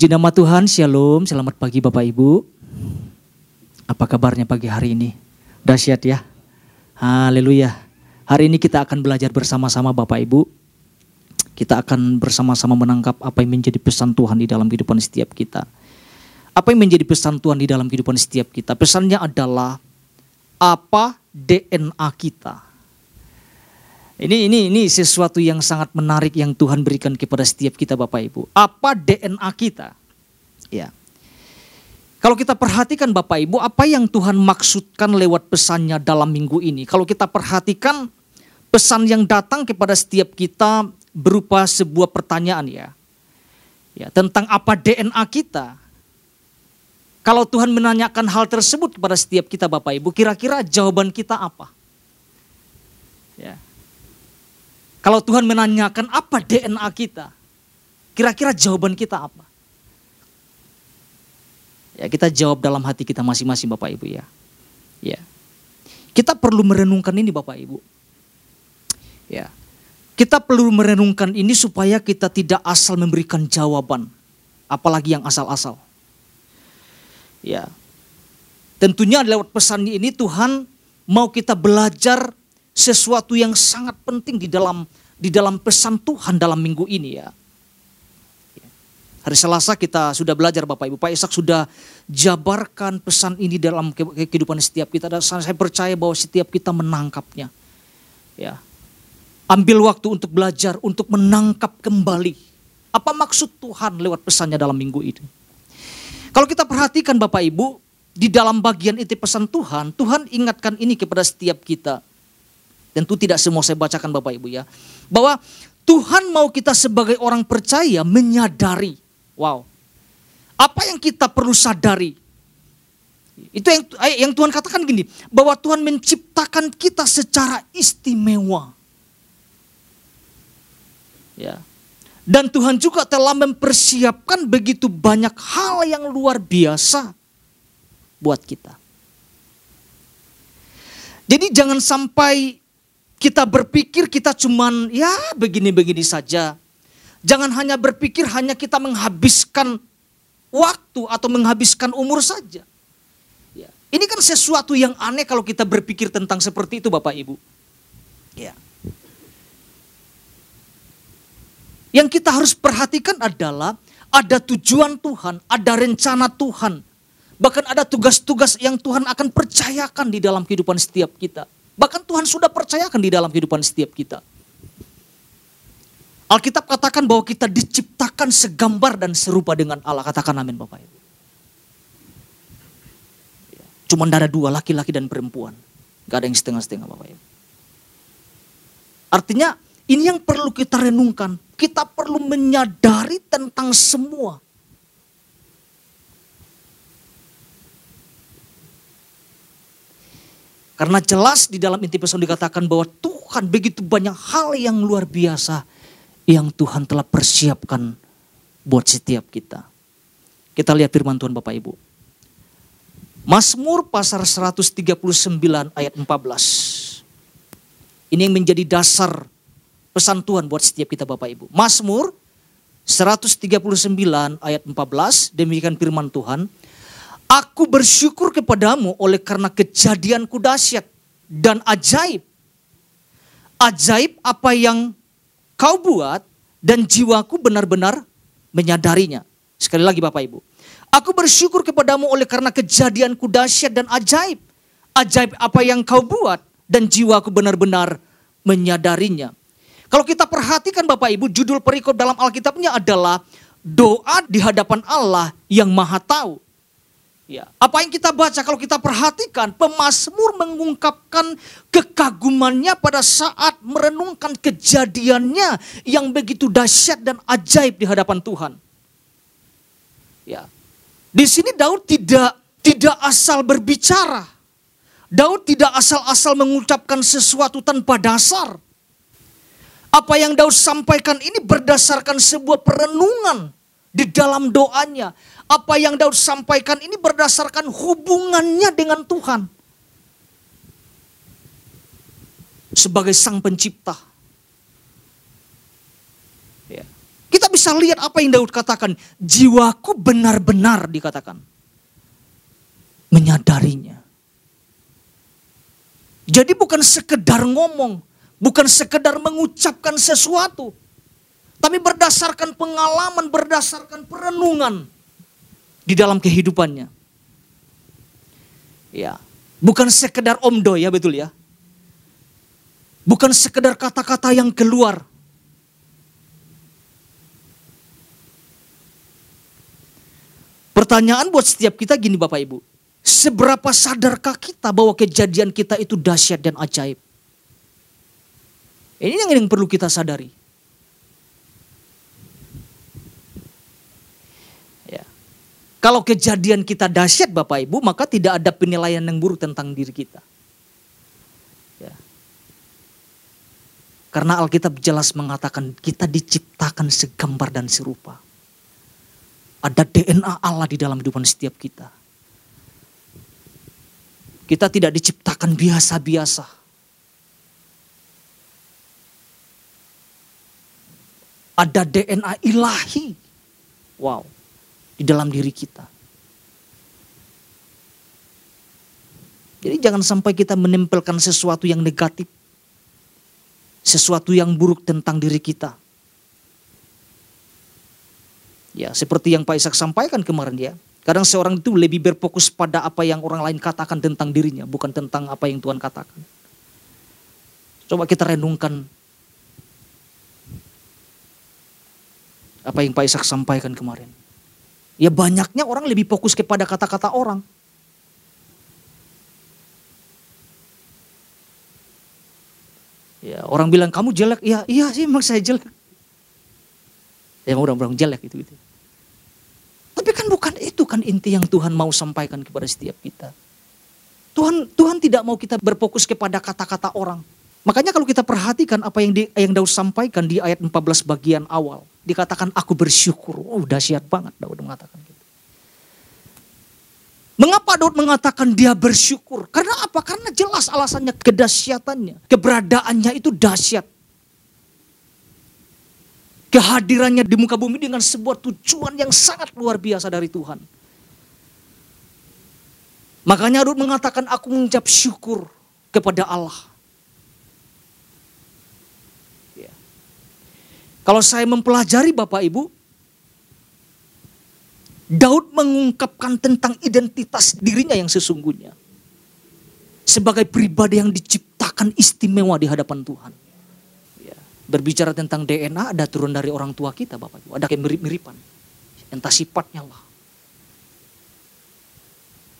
Puji nama Tuhan, Shalom, selamat pagi Bapak Ibu. Apa kabarnya pagi hari ini? Dahsyat ya. Haleluya. Hari ini kita akan belajar bersama-sama Bapak Ibu. Kita akan bersama-sama menangkap apa yang menjadi pesan Tuhan di dalam kehidupan setiap kita. Apa yang menjadi pesan Tuhan di dalam kehidupan setiap kita? Pesannya adalah apa DNA kita. Ini ini ini sesuatu yang sangat menarik yang Tuhan berikan kepada setiap kita Bapak Ibu. Apa DNA kita? Ya. Kalau kita perhatikan Bapak Ibu, apa yang Tuhan maksudkan lewat pesannya dalam minggu ini? Kalau kita perhatikan pesan yang datang kepada setiap kita berupa sebuah pertanyaan ya. Ya, tentang apa DNA kita. Kalau Tuhan menanyakan hal tersebut kepada setiap kita Bapak Ibu, kira-kira jawaban kita apa? Ya. Kalau Tuhan menanyakan apa DNA kita, kira-kira jawaban kita apa? Ya, kita jawab dalam hati kita masing-masing Bapak Ibu ya. Ya. Kita perlu merenungkan ini Bapak Ibu. Ya. Kita perlu merenungkan ini supaya kita tidak asal memberikan jawaban, apalagi yang asal-asal. Ya. Tentunya lewat pesan ini Tuhan mau kita belajar sesuatu yang sangat penting di dalam di dalam pesan Tuhan dalam minggu ini ya. Hari Selasa kita sudah belajar Bapak Ibu. Pak Ishak sudah jabarkan pesan ini dalam kehidupan setiap kita. Dan saya percaya bahwa setiap kita menangkapnya. Ya. Ambil waktu untuk belajar, untuk menangkap kembali. Apa maksud Tuhan lewat pesannya dalam minggu ini. Kalau kita perhatikan Bapak Ibu, di dalam bagian itu pesan Tuhan, Tuhan ingatkan ini kepada setiap kita. Tentu tidak semua saya bacakan Bapak Ibu ya. Bahwa Tuhan mau kita sebagai orang percaya menyadari. Wow. Apa yang kita perlu sadari? Itu yang yang Tuhan katakan gini, bahwa Tuhan menciptakan kita secara istimewa. Ya. Dan Tuhan juga telah mempersiapkan begitu banyak hal yang luar biasa buat kita. Jadi jangan sampai kita berpikir kita cuman ya begini-begini saja. Jangan hanya berpikir hanya kita menghabiskan waktu atau menghabiskan umur saja. Ya. Ini kan sesuatu yang aneh kalau kita berpikir tentang seperti itu Bapak Ibu. Ya. Yang kita harus perhatikan adalah ada tujuan Tuhan, ada rencana Tuhan. Bahkan ada tugas-tugas yang Tuhan akan percayakan di dalam kehidupan setiap kita. Bahkan Tuhan sudah percayakan di dalam kehidupan setiap kita. Alkitab katakan bahwa kita diciptakan segambar dan serupa dengan Allah. Katakan amin Bapak Ibu. Cuma ada dua, laki-laki dan perempuan. Gak ada yang setengah-setengah Bapak Ibu. Artinya ini yang perlu kita renungkan. Kita perlu menyadari tentang semua Karena jelas di dalam inti pesan dikatakan bahwa Tuhan begitu banyak hal yang luar biasa yang Tuhan telah persiapkan buat setiap kita. Kita lihat firman Tuhan Bapak Ibu. Mazmur pasar 139 ayat 14. Ini yang menjadi dasar pesan Tuhan buat setiap kita Bapak Ibu. Mazmur 139 ayat 14 demikian firman Tuhan. Aku bersyukur kepadamu oleh karena kejadianku dahsyat dan ajaib. Ajaib apa yang kau buat dan jiwaku benar-benar menyadarinya. Sekali lagi Bapak Ibu. Aku bersyukur kepadamu oleh karena kejadianku dahsyat dan ajaib. Ajaib apa yang kau buat dan jiwaku benar-benar menyadarinya. Kalau kita perhatikan Bapak Ibu, judul perikop dalam Alkitabnya adalah doa di hadapan Allah yang maha tahu. Ya, apa yang kita baca kalau kita perhatikan pemazmur mengungkapkan kekagumannya pada saat merenungkan kejadiannya yang begitu dahsyat dan ajaib di hadapan Tuhan. Ya. Di sini Daud tidak tidak asal berbicara. Daud tidak asal-asal mengucapkan sesuatu tanpa dasar. Apa yang Daud sampaikan ini berdasarkan sebuah perenungan di dalam doanya apa yang Daud sampaikan ini berdasarkan hubungannya dengan Tuhan. Sebagai sang pencipta. Ya. Kita Kita bisa lihat apa yang Daud katakan. Jiwaku benar-benar dikatakan. Menyadarinya. Jadi bukan sekedar ngomong. Bukan sekedar mengucapkan sesuatu. Tapi berdasarkan pengalaman, berdasarkan perenungan. Di dalam kehidupannya. Ya, bukan sekedar omdo ya betul ya. Bukan sekedar kata-kata yang keluar. Pertanyaan buat setiap kita gini Bapak Ibu. Seberapa sadarkah kita bahwa kejadian kita itu dahsyat dan ajaib? Ini yang, yang perlu kita sadari. Kalau kejadian kita dahsyat Bapak Ibu, maka tidak ada penilaian yang buruk tentang diri kita. Ya. Karena Alkitab jelas mengatakan kita diciptakan segambar dan serupa. Ada DNA Allah di dalam kehidupan setiap kita. Kita tidak diciptakan biasa-biasa. Ada DNA ilahi. Wow. Di dalam diri kita. Jadi jangan sampai kita menempelkan sesuatu yang negatif. Sesuatu yang buruk tentang diri kita. Ya, seperti yang Pak Ishak sampaikan kemarin ya. Kadang seorang itu lebih berfokus pada apa yang orang lain katakan tentang dirinya, bukan tentang apa yang Tuhan katakan. Coba kita renungkan apa yang Pak Ishak sampaikan kemarin. Ya banyaknya orang lebih fokus kepada kata-kata orang. Ya, orang bilang kamu jelek, ya iya sih emang saya jelek. Ya orang-orang jelek itu gitu. Tapi kan bukan itu kan inti yang Tuhan mau sampaikan kepada setiap kita. Tuhan Tuhan tidak mau kita berfokus kepada kata-kata orang. Makanya kalau kita perhatikan apa yang di, yang Daud sampaikan di ayat 14 bagian awal, dikatakan aku bersyukur. Oh, dahsyat banget Daud mengatakan gitu. Mengapa Daud mengatakan dia bersyukur? Karena apa? Karena jelas alasannya kedahsyatannya, keberadaannya itu dahsyat kehadirannya di muka bumi dengan sebuah tujuan yang sangat luar biasa dari Tuhan. Makanya Daud mengatakan aku mengucap syukur kepada Allah. Kalau saya mempelajari Bapak Ibu, Daud mengungkapkan tentang identitas dirinya yang sesungguhnya. Sebagai pribadi yang diciptakan istimewa di hadapan Tuhan berbicara tentang DNA ada turun dari orang tua kita Bapak Ibu. Ada kayak mirip-miripan. Entah sifatnya lah.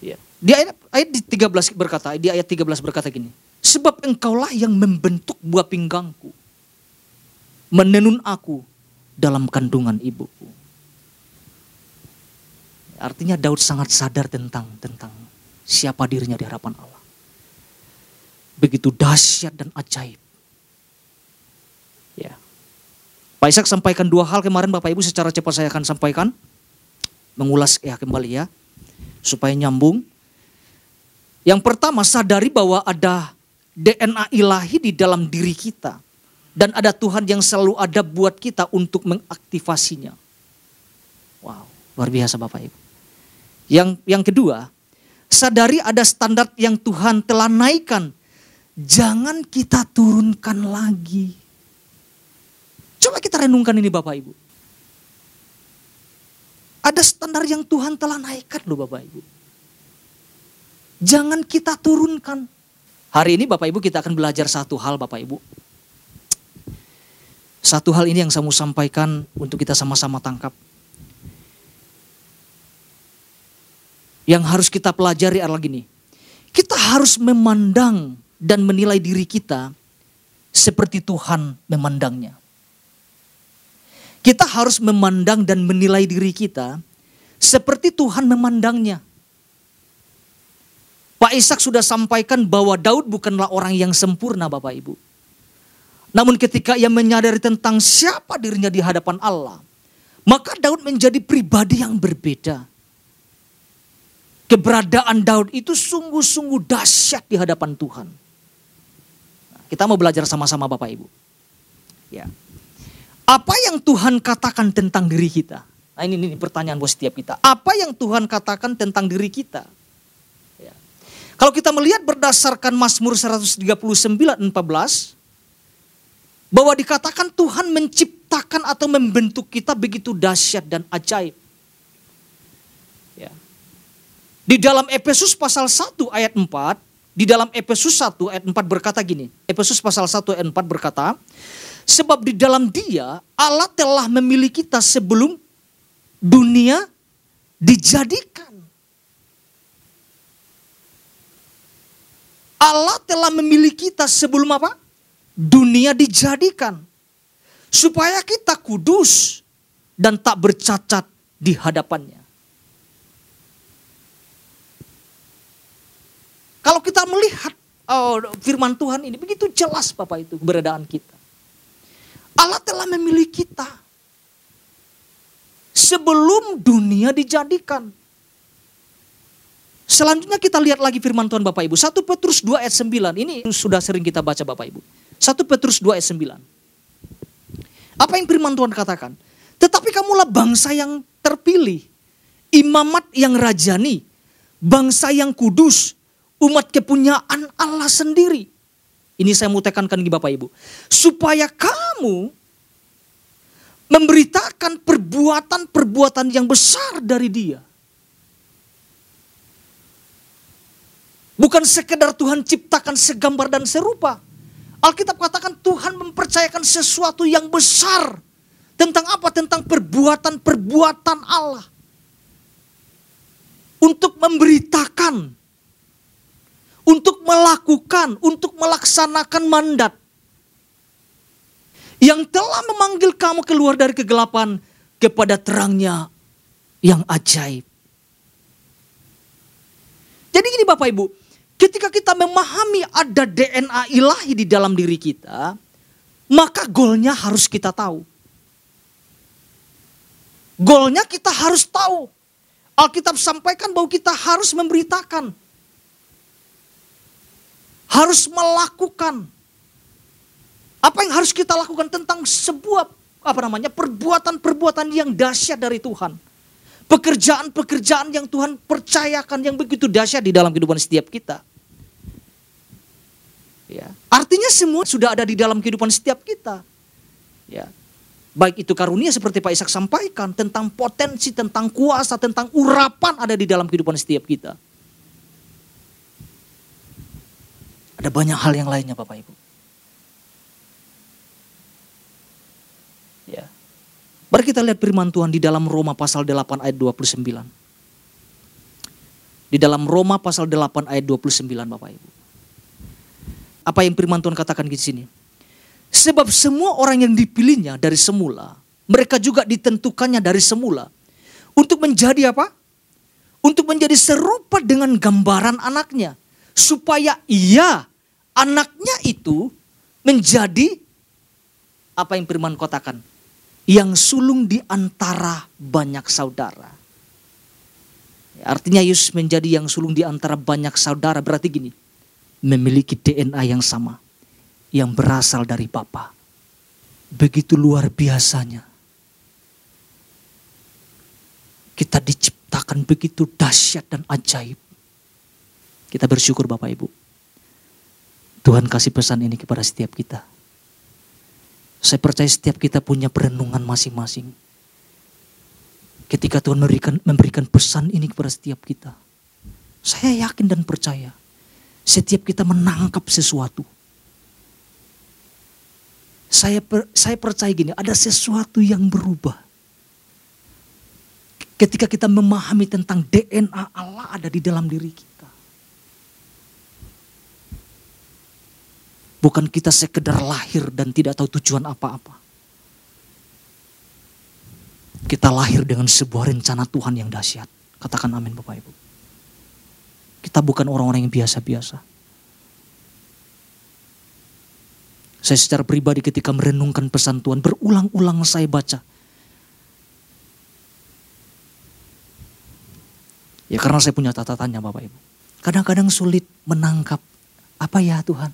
Ya. Di ayat, ayat di 13 berkata, di ayat 13 berkata gini. Sebab engkaulah yang membentuk buah pinggangku. Menenun aku dalam kandungan ibuku. Artinya Daud sangat sadar tentang tentang siapa dirinya di hadapan Allah. Begitu dahsyat dan ajaib Ya. Pak Ishak sampaikan dua hal kemarin Bapak Ibu secara cepat saya akan sampaikan. Mengulas ya kembali ya. Supaya nyambung. Yang pertama sadari bahwa ada DNA ilahi di dalam diri kita. Dan ada Tuhan yang selalu ada buat kita untuk mengaktifasinya. Wow, luar biasa Bapak Ibu. Yang yang kedua, sadari ada standar yang Tuhan telah naikkan. Jangan kita turunkan lagi. Coba kita renungkan ini Bapak Ibu. Ada standar yang Tuhan telah naikkan loh Bapak Ibu. Jangan kita turunkan. Hari ini Bapak Ibu kita akan belajar satu hal Bapak Ibu. Satu hal ini yang saya mau sampaikan untuk kita sama-sama tangkap. Yang harus kita pelajari adalah gini. Kita harus memandang dan menilai diri kita seperti Tuhan memandangnya. Kita harus memandang dan menilai diri kita seperti Tuhan memandangnya. Pak Ishak sudah sampaikan bahwa Daud bukanlah orang yang sempurna Bapak Ibu. Namun ketika ia menyadari tentang siapa dirinya di hadapan Allah, maka Daud menjadi pribadi yang berbeda. Keberadaan Daud itu sungguh-sungguh dahsyat di hadapan Tuhan. Kita mau belajar sama-sama Bapak Ibu. Ya. Apa yang Tuhan katakan tentang diri kita? Nah ini, ini pertanyaan buat setiap kita. Apa yang Tuhan katakan tentang diri kita? Ya. Kalau kita melihat berdasarkan Mazmur 139 14 bahwa dikatakan Tuhan menciptakan atau membentuk kita begitu dahsyat dan ajaib. Ya. Di dalam Efesus pasal 1 ayat 4, di dalam Efesus 1 ayat 4 berkata gini. Efesus pasal 1 ayat 4 berkata, Sebab di dalam dia Allah telah memilih kita sebelum dunia dijadikan. Allah telah memilih kita sebelum apa? Dunia dijadikan. Supaya kita kudus dan tak bercacat di hadapannya. Kalau kita melihat oh, firman Tuhan ini begitu jelas Bapak itu keberadaan kita. Allah telah memilih kita. Sebelum dunia dijadikan. Selanjutnya kita lihat lagi firman Tuhan Bapak Ibu. 1 Petrus 2 ayat 9. Ini sudah sering kita baca Bapak Ibu. 1 Petrus 2 ayat 9. Apa yang firman Tuhan katakan? Tetapi kamulah bangsa yang terpilih. Imamat yang rajani. Bangsa yang kudus. Umat kepunyaan Allah sendiri ini saya mau tekankan di Bapak Ibu. Supaya kamu memberitakan perbuatan-perbuatan yang besar dari dia. Bukan sekedar Tuhan ciptakan segambar dan serupa. Alkitab katakan Tuhan mempercayakan sesuatu yang besar. Tentang apa? Tentang perbuatan-perbuatan Allah. Untuk memberitakan untuk melakukan, untuk melaksanakan mandat yang telah memanggil kamu keluar dari kegelapan kepada terangnya yang ajaib. Jadi gini Bapak Ibu, ketika kita memahami ada DNA ilahi di dalam diri kita, maka golnya harus kita tahu. Golnya kita harus tahu. Alkitab sampaikan bahwa kita harus memberitakan harus melakukan apa yang harus kita lakukan tentang sebuah apa namanya perbuatan-perbuatan yang dahsyat dari Tuhan. Pekerjaan-pekerjaan yang Tuhan percayakan yang begitu dahsyat di dalam kehidupan setiap kita. Ya. Artinya semua sudah ada di dalam kehidupan setiap kita. Ya. Baik itu karunia seperti Pak Ishak sampaikan tentang potensi, tentang kuasa, tentang urapan ada di dalam kehidupan setiap kita. Ada banyak hal yang lainnya Bapak Ibu. Ya. Mari kita lihat firman Tuhan di dalam Roma pasal 8 ayat 29. Di dalam Roma pasal 8 ayat 29 Bapak Ibu. Apa yang firman Tuhan katakan di sini? Sebab semua orang yang dipilihnya dari semula, mereka juga ditentukannya dari semula. Untuk menjadi apa? Untuk menjadi serupa dengan gambaran anaknya. Supaya ia anaknya itu menjadi apa yang firman katakan? Yang sulung di antara banyak saudara. Artinya Yesus menjadi yang sulung di antara banyak saudara berarti gini. Memiliki DNA yang sama. Yang berasal dari Bapa. Begitu luar biasanya. Kita diciptakan begitu dahsyat dan ajaib. Kita bersyukur Bapak Ibu. Tuhan kasih pesan ini kepada setiap kita. Saya percaya setiap kita punya perenungan masing-masing. Ketika Tuhan memberikan, memberikan pesan ini kepada setiap kita. Saya yakin dan percaya. Setiap kita menangkap sesuatu. Saya per, saya percaya gini, ada sesuatu yang berubah. Ketika kita memahami tentang DNA Allah ada di dalam diri kita. Bukan kita sekedar lahir dan tidak tahu tujuan apa-apa. Kita lahir dengan sebuah rencana Tuhan yang dahsyat. Katakan amin Bapak Ibu. Kita bukan orang-orang yang biasa-biasa. Saya secara pribadi ketika merenungkan pesan Tuhan, berulang-ulang saya baca. Ya karena saya punya tatatannya Bapak Ibu. Kadang-kadang sulit menangkap apa ya Tuhan.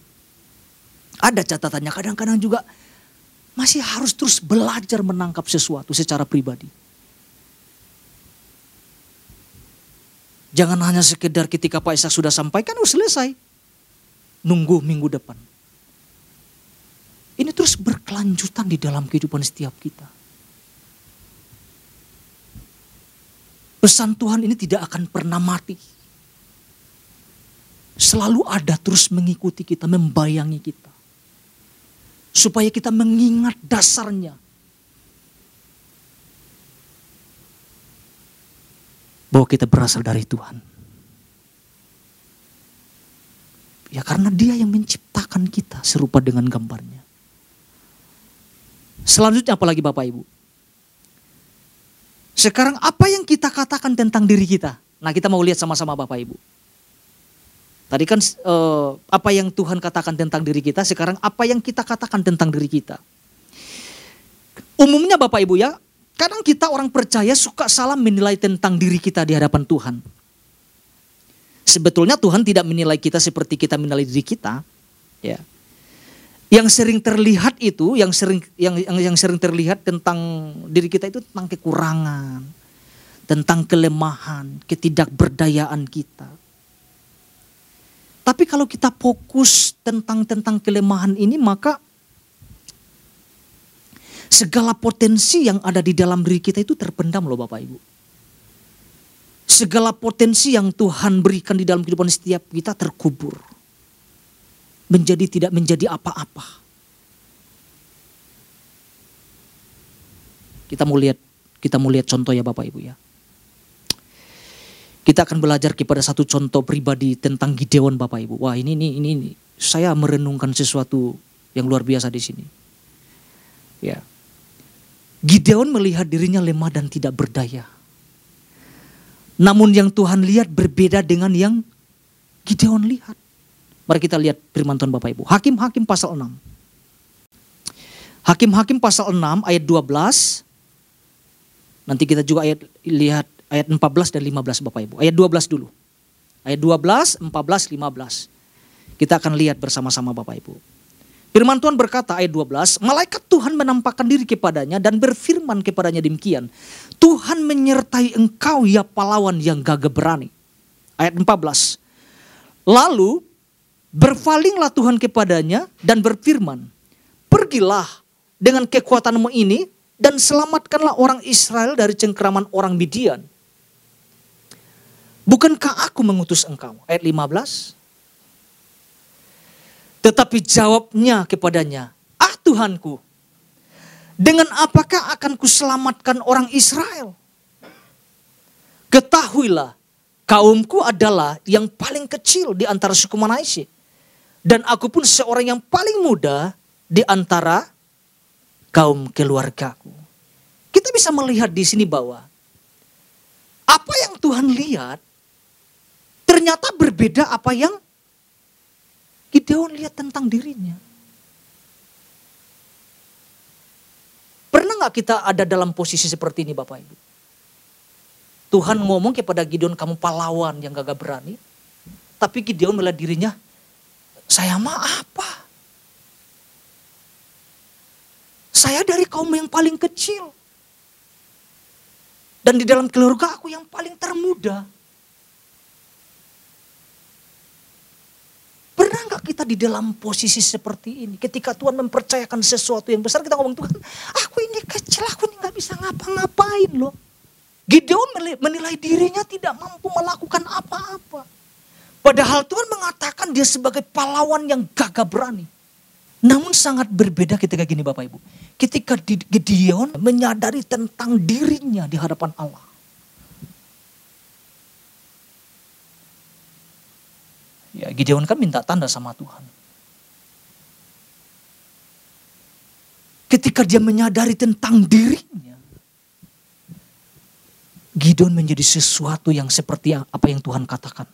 Ada catatannya kadang-kadang juga masih harus terus belajar menangkap sesuatu secara pribadi. Jangan hanya sekedar ketika Pak Ishak sudah sampaikan, oh selesai. Nunggu minggu depan. Ini terus berkelanjutan di dalam kehidupan setiap kita. Pesan Tuhan ini tidak akan pernah mati. Selalu ada terus mengikuti kita, membayangi kita. Supaya kita mengingat dasarnya. Bahwa kita berasal dari Tuhan. Ya karena dia yang menciptakan kita serupa dengan gambarnya. Selanjutnya apalagi Bapak Ibu? Sekarang apa yang kita katakan tentang diri kita? Nah kita mau lihat sama-sama Bapak Ibu. Tadi kan eh, apa yang Tuhan katakan tentang diri kita, sekarang apa yang kita katakan tentang diri kita. Umumnya Bapak Ibu ya, kadang kita orang percaya suka salah menilai tentang diri kita di hadapan Tuhan. Sebetulnya Tuhan tidak menilai kita seperti kita menilai diri kita, ya. Yang sering terlihat itu, yang sering yang yang, yang sering terlihat tentang diri kita itu tentang kekurangan, tentang kelemahan, ketidakberdayaan kita. Tapi kalau kita fokus tentang tentang kelemahan ini maka segala potensi yang ada di dalam diri kita itu terpendam loh Bapak Ibu. Segala potensi yang Tuhan berikan di dalam kehidupan setiap kita terkubur. Menjadi tidak menjadi apa-apa. Kita mau lihat kita mau lihat contoh ya Bapak Ibu ya. Kita akan belajar kepada satu contoh pribadi tentang Gideon Bapak Ibu. Wah ini ini ini, saya merenungkan sesuatu yang luar biasa di sini. Ya. Gideon melihat dirinya lemah dan tidak berdaya. Namun yang Tuhan lihat berbeda dengan yang Gideon lihat. Mari kita lihat firman Tuhan Bapak Ibu. Hakim-hakim pasal 6. Hakim-hakim pasal 6 ayat 12. Nanti kita juga ayat lihat ayat 14 dan 15 Bapak Ibu. Ayat 12 dulu. Ayat 12, 14, 15. Kita akan lihat bersama-sama Bapak Ibu. Firman Tuhan berkata ayat 12, malaikat Tuhan menampakkan diri kepadanya dan berfirman kepadanya demikian. Tuhan menyertai engkau ya pahlawan yang gagah berani. Ayat 14. Lalu berpalinglah Tuhan kepadanya dan berfirman, pergilah dengan kekuatanmu ini dan selamatkanlah orang Israel dari cengkeraman orang Midian. Bukankah aku mengutus engkau? Ayat 15. Tetapi jawabnya kepadanya, ah Tuhanku, dengan apakah akan kuselamatkan orang Israel? Ketahuilah, kaumku adalah yang paling kecil di antara suku Manasye. Dan aku pun seorang yang paling muda di antara kaum keluargaku. Kita bisa melihat di sini bahwa apa yang Tuhan lihat ternyata berbeda apa yang Gideon lihat tentang dirinya. Pernah nggak kita ada dalam posisi seperti ini Bapak Ibu? Tuhan ngomong kepada Gideon kamu pahlawan yang gagah berani. Tapi Gideon melihat dirinya, saya mah apa? Saya dari kaum yang paling kecil. Dan di dalam keluarga aku yang paling termuda. Pernah nggak kita di dalam posisi seperti ini? Ketika Tuhan mempercayakan sesuatu yang besar, kita ngomong Tuhan, aku ini kecil, aku ini nggak bisa ngapa-ngapain loh. Gideon menilai dirinya tidak mampu melakukan apa-apa. Padahal Tuhan mengatakan dia sebagai pahlawan yang gagah berani. Namun sangat berbeda ketika gini Bapak Ibu. Ketika Gideon menyadari tentang dirinya di hadapan Allah. Ya, Gideon kan minta tanda sama Tuhan. Ketika dia menyadari tentang dirinya, Gideon menjadi sesuatu yang seperti apa yang Tuhan katakan.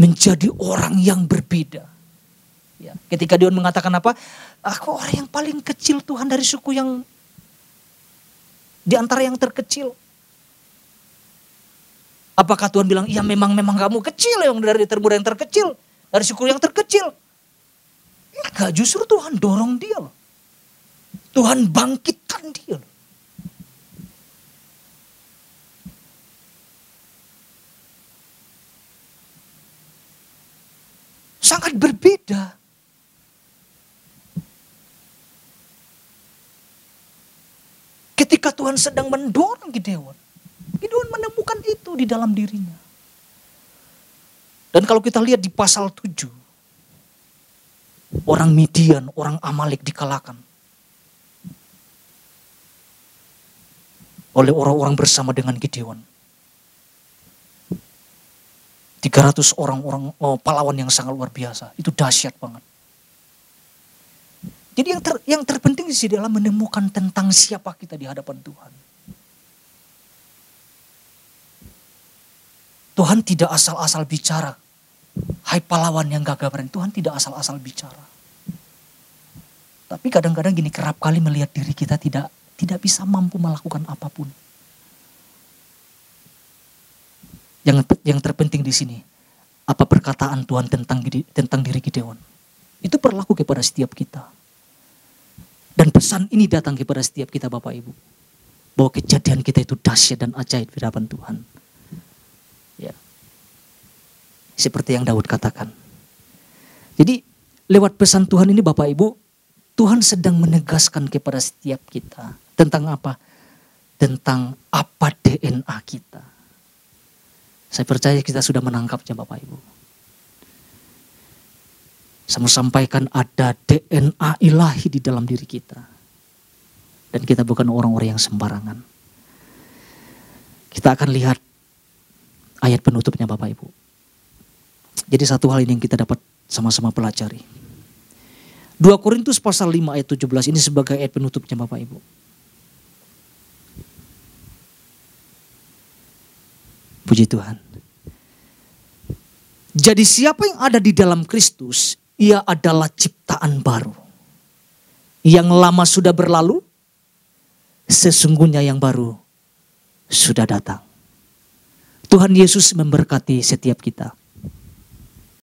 Menjadi orang yang berbeda. Ya, ketika Gideon mengatakan apa? Aku orang yang paling kecil Tuhan dari suku yang di antara yang terkecil. Apakah Tuhan bilang, iya memang memang kamu kecil yang dari termuda yang terkecil, dari suku yang terkecil. Enggak, justru Tuhan dorong dia loh. Tuhan bangkitkan dia. Sangat berbeda. Ketika Tuhan sedang mendorong Gideon, Gideon menemukan itu di dalam dirinya. Dan kalau kita lihat di pasal 7, orang Midian, orang Amalek dikalahkan. Oleh orang-orang bersama dengan Gideon. 300 orang-orang oh, pahlawan yang sangat luar biasa. Itu dahsyat banget. Jadi yang ter, yang terpenting di sini adalah menemukan tentang siapa kita di hadapan Tuhan. Tuhan tidak asal-asal bicara. Hai pahlawan yang gagah berani, Tuhan tidak asal-asal bicara. Tapi kadang-kadang gini kerap kali melihat diri kita tidak tidak bisa mampu melakukan apa pun. Yang yang terpenting di sini apa perkataan Tuhan tentang tentang diri Gideon. Itu berlaku kepada setiap kita. Dan pesan ini datang kepada setiap kita Bapak Ibu. Bahwa kejadian kita itu dahsyat dan ajaib di hadapan Tuhan. Ya. Seperti yang Daud katakan. Jadi lewat pesan Tuhan ini Bapak Ibu, Tuhan sedang menegaskan kepada setiap kita. Tentang apa? Tentang apa DNA kita. Saya percaya kita sudah menangkapnya Bapak Ibu. Saya sampaikan ada DNA ilahi di dalam diri kita. Dan kita bukan orang-orang yang sembarangan. Kita akan lihat ayat penutupnya Bapak Ibu. Jadi satu hal ini yang kita dapat sama-sama pelajari. 2 Korintus pasal 5 ayat 17 ini sebagai ayat penutupnya Bapak Ibu. Puji Tuhan. Jadi siapa yang ada di dalam Kristus, ia adalah ciptaan baru. Yang lama sudah berlalu, sesungguhnya yang baru sudah datang. Tuhan Yesus memberkati setiap kita.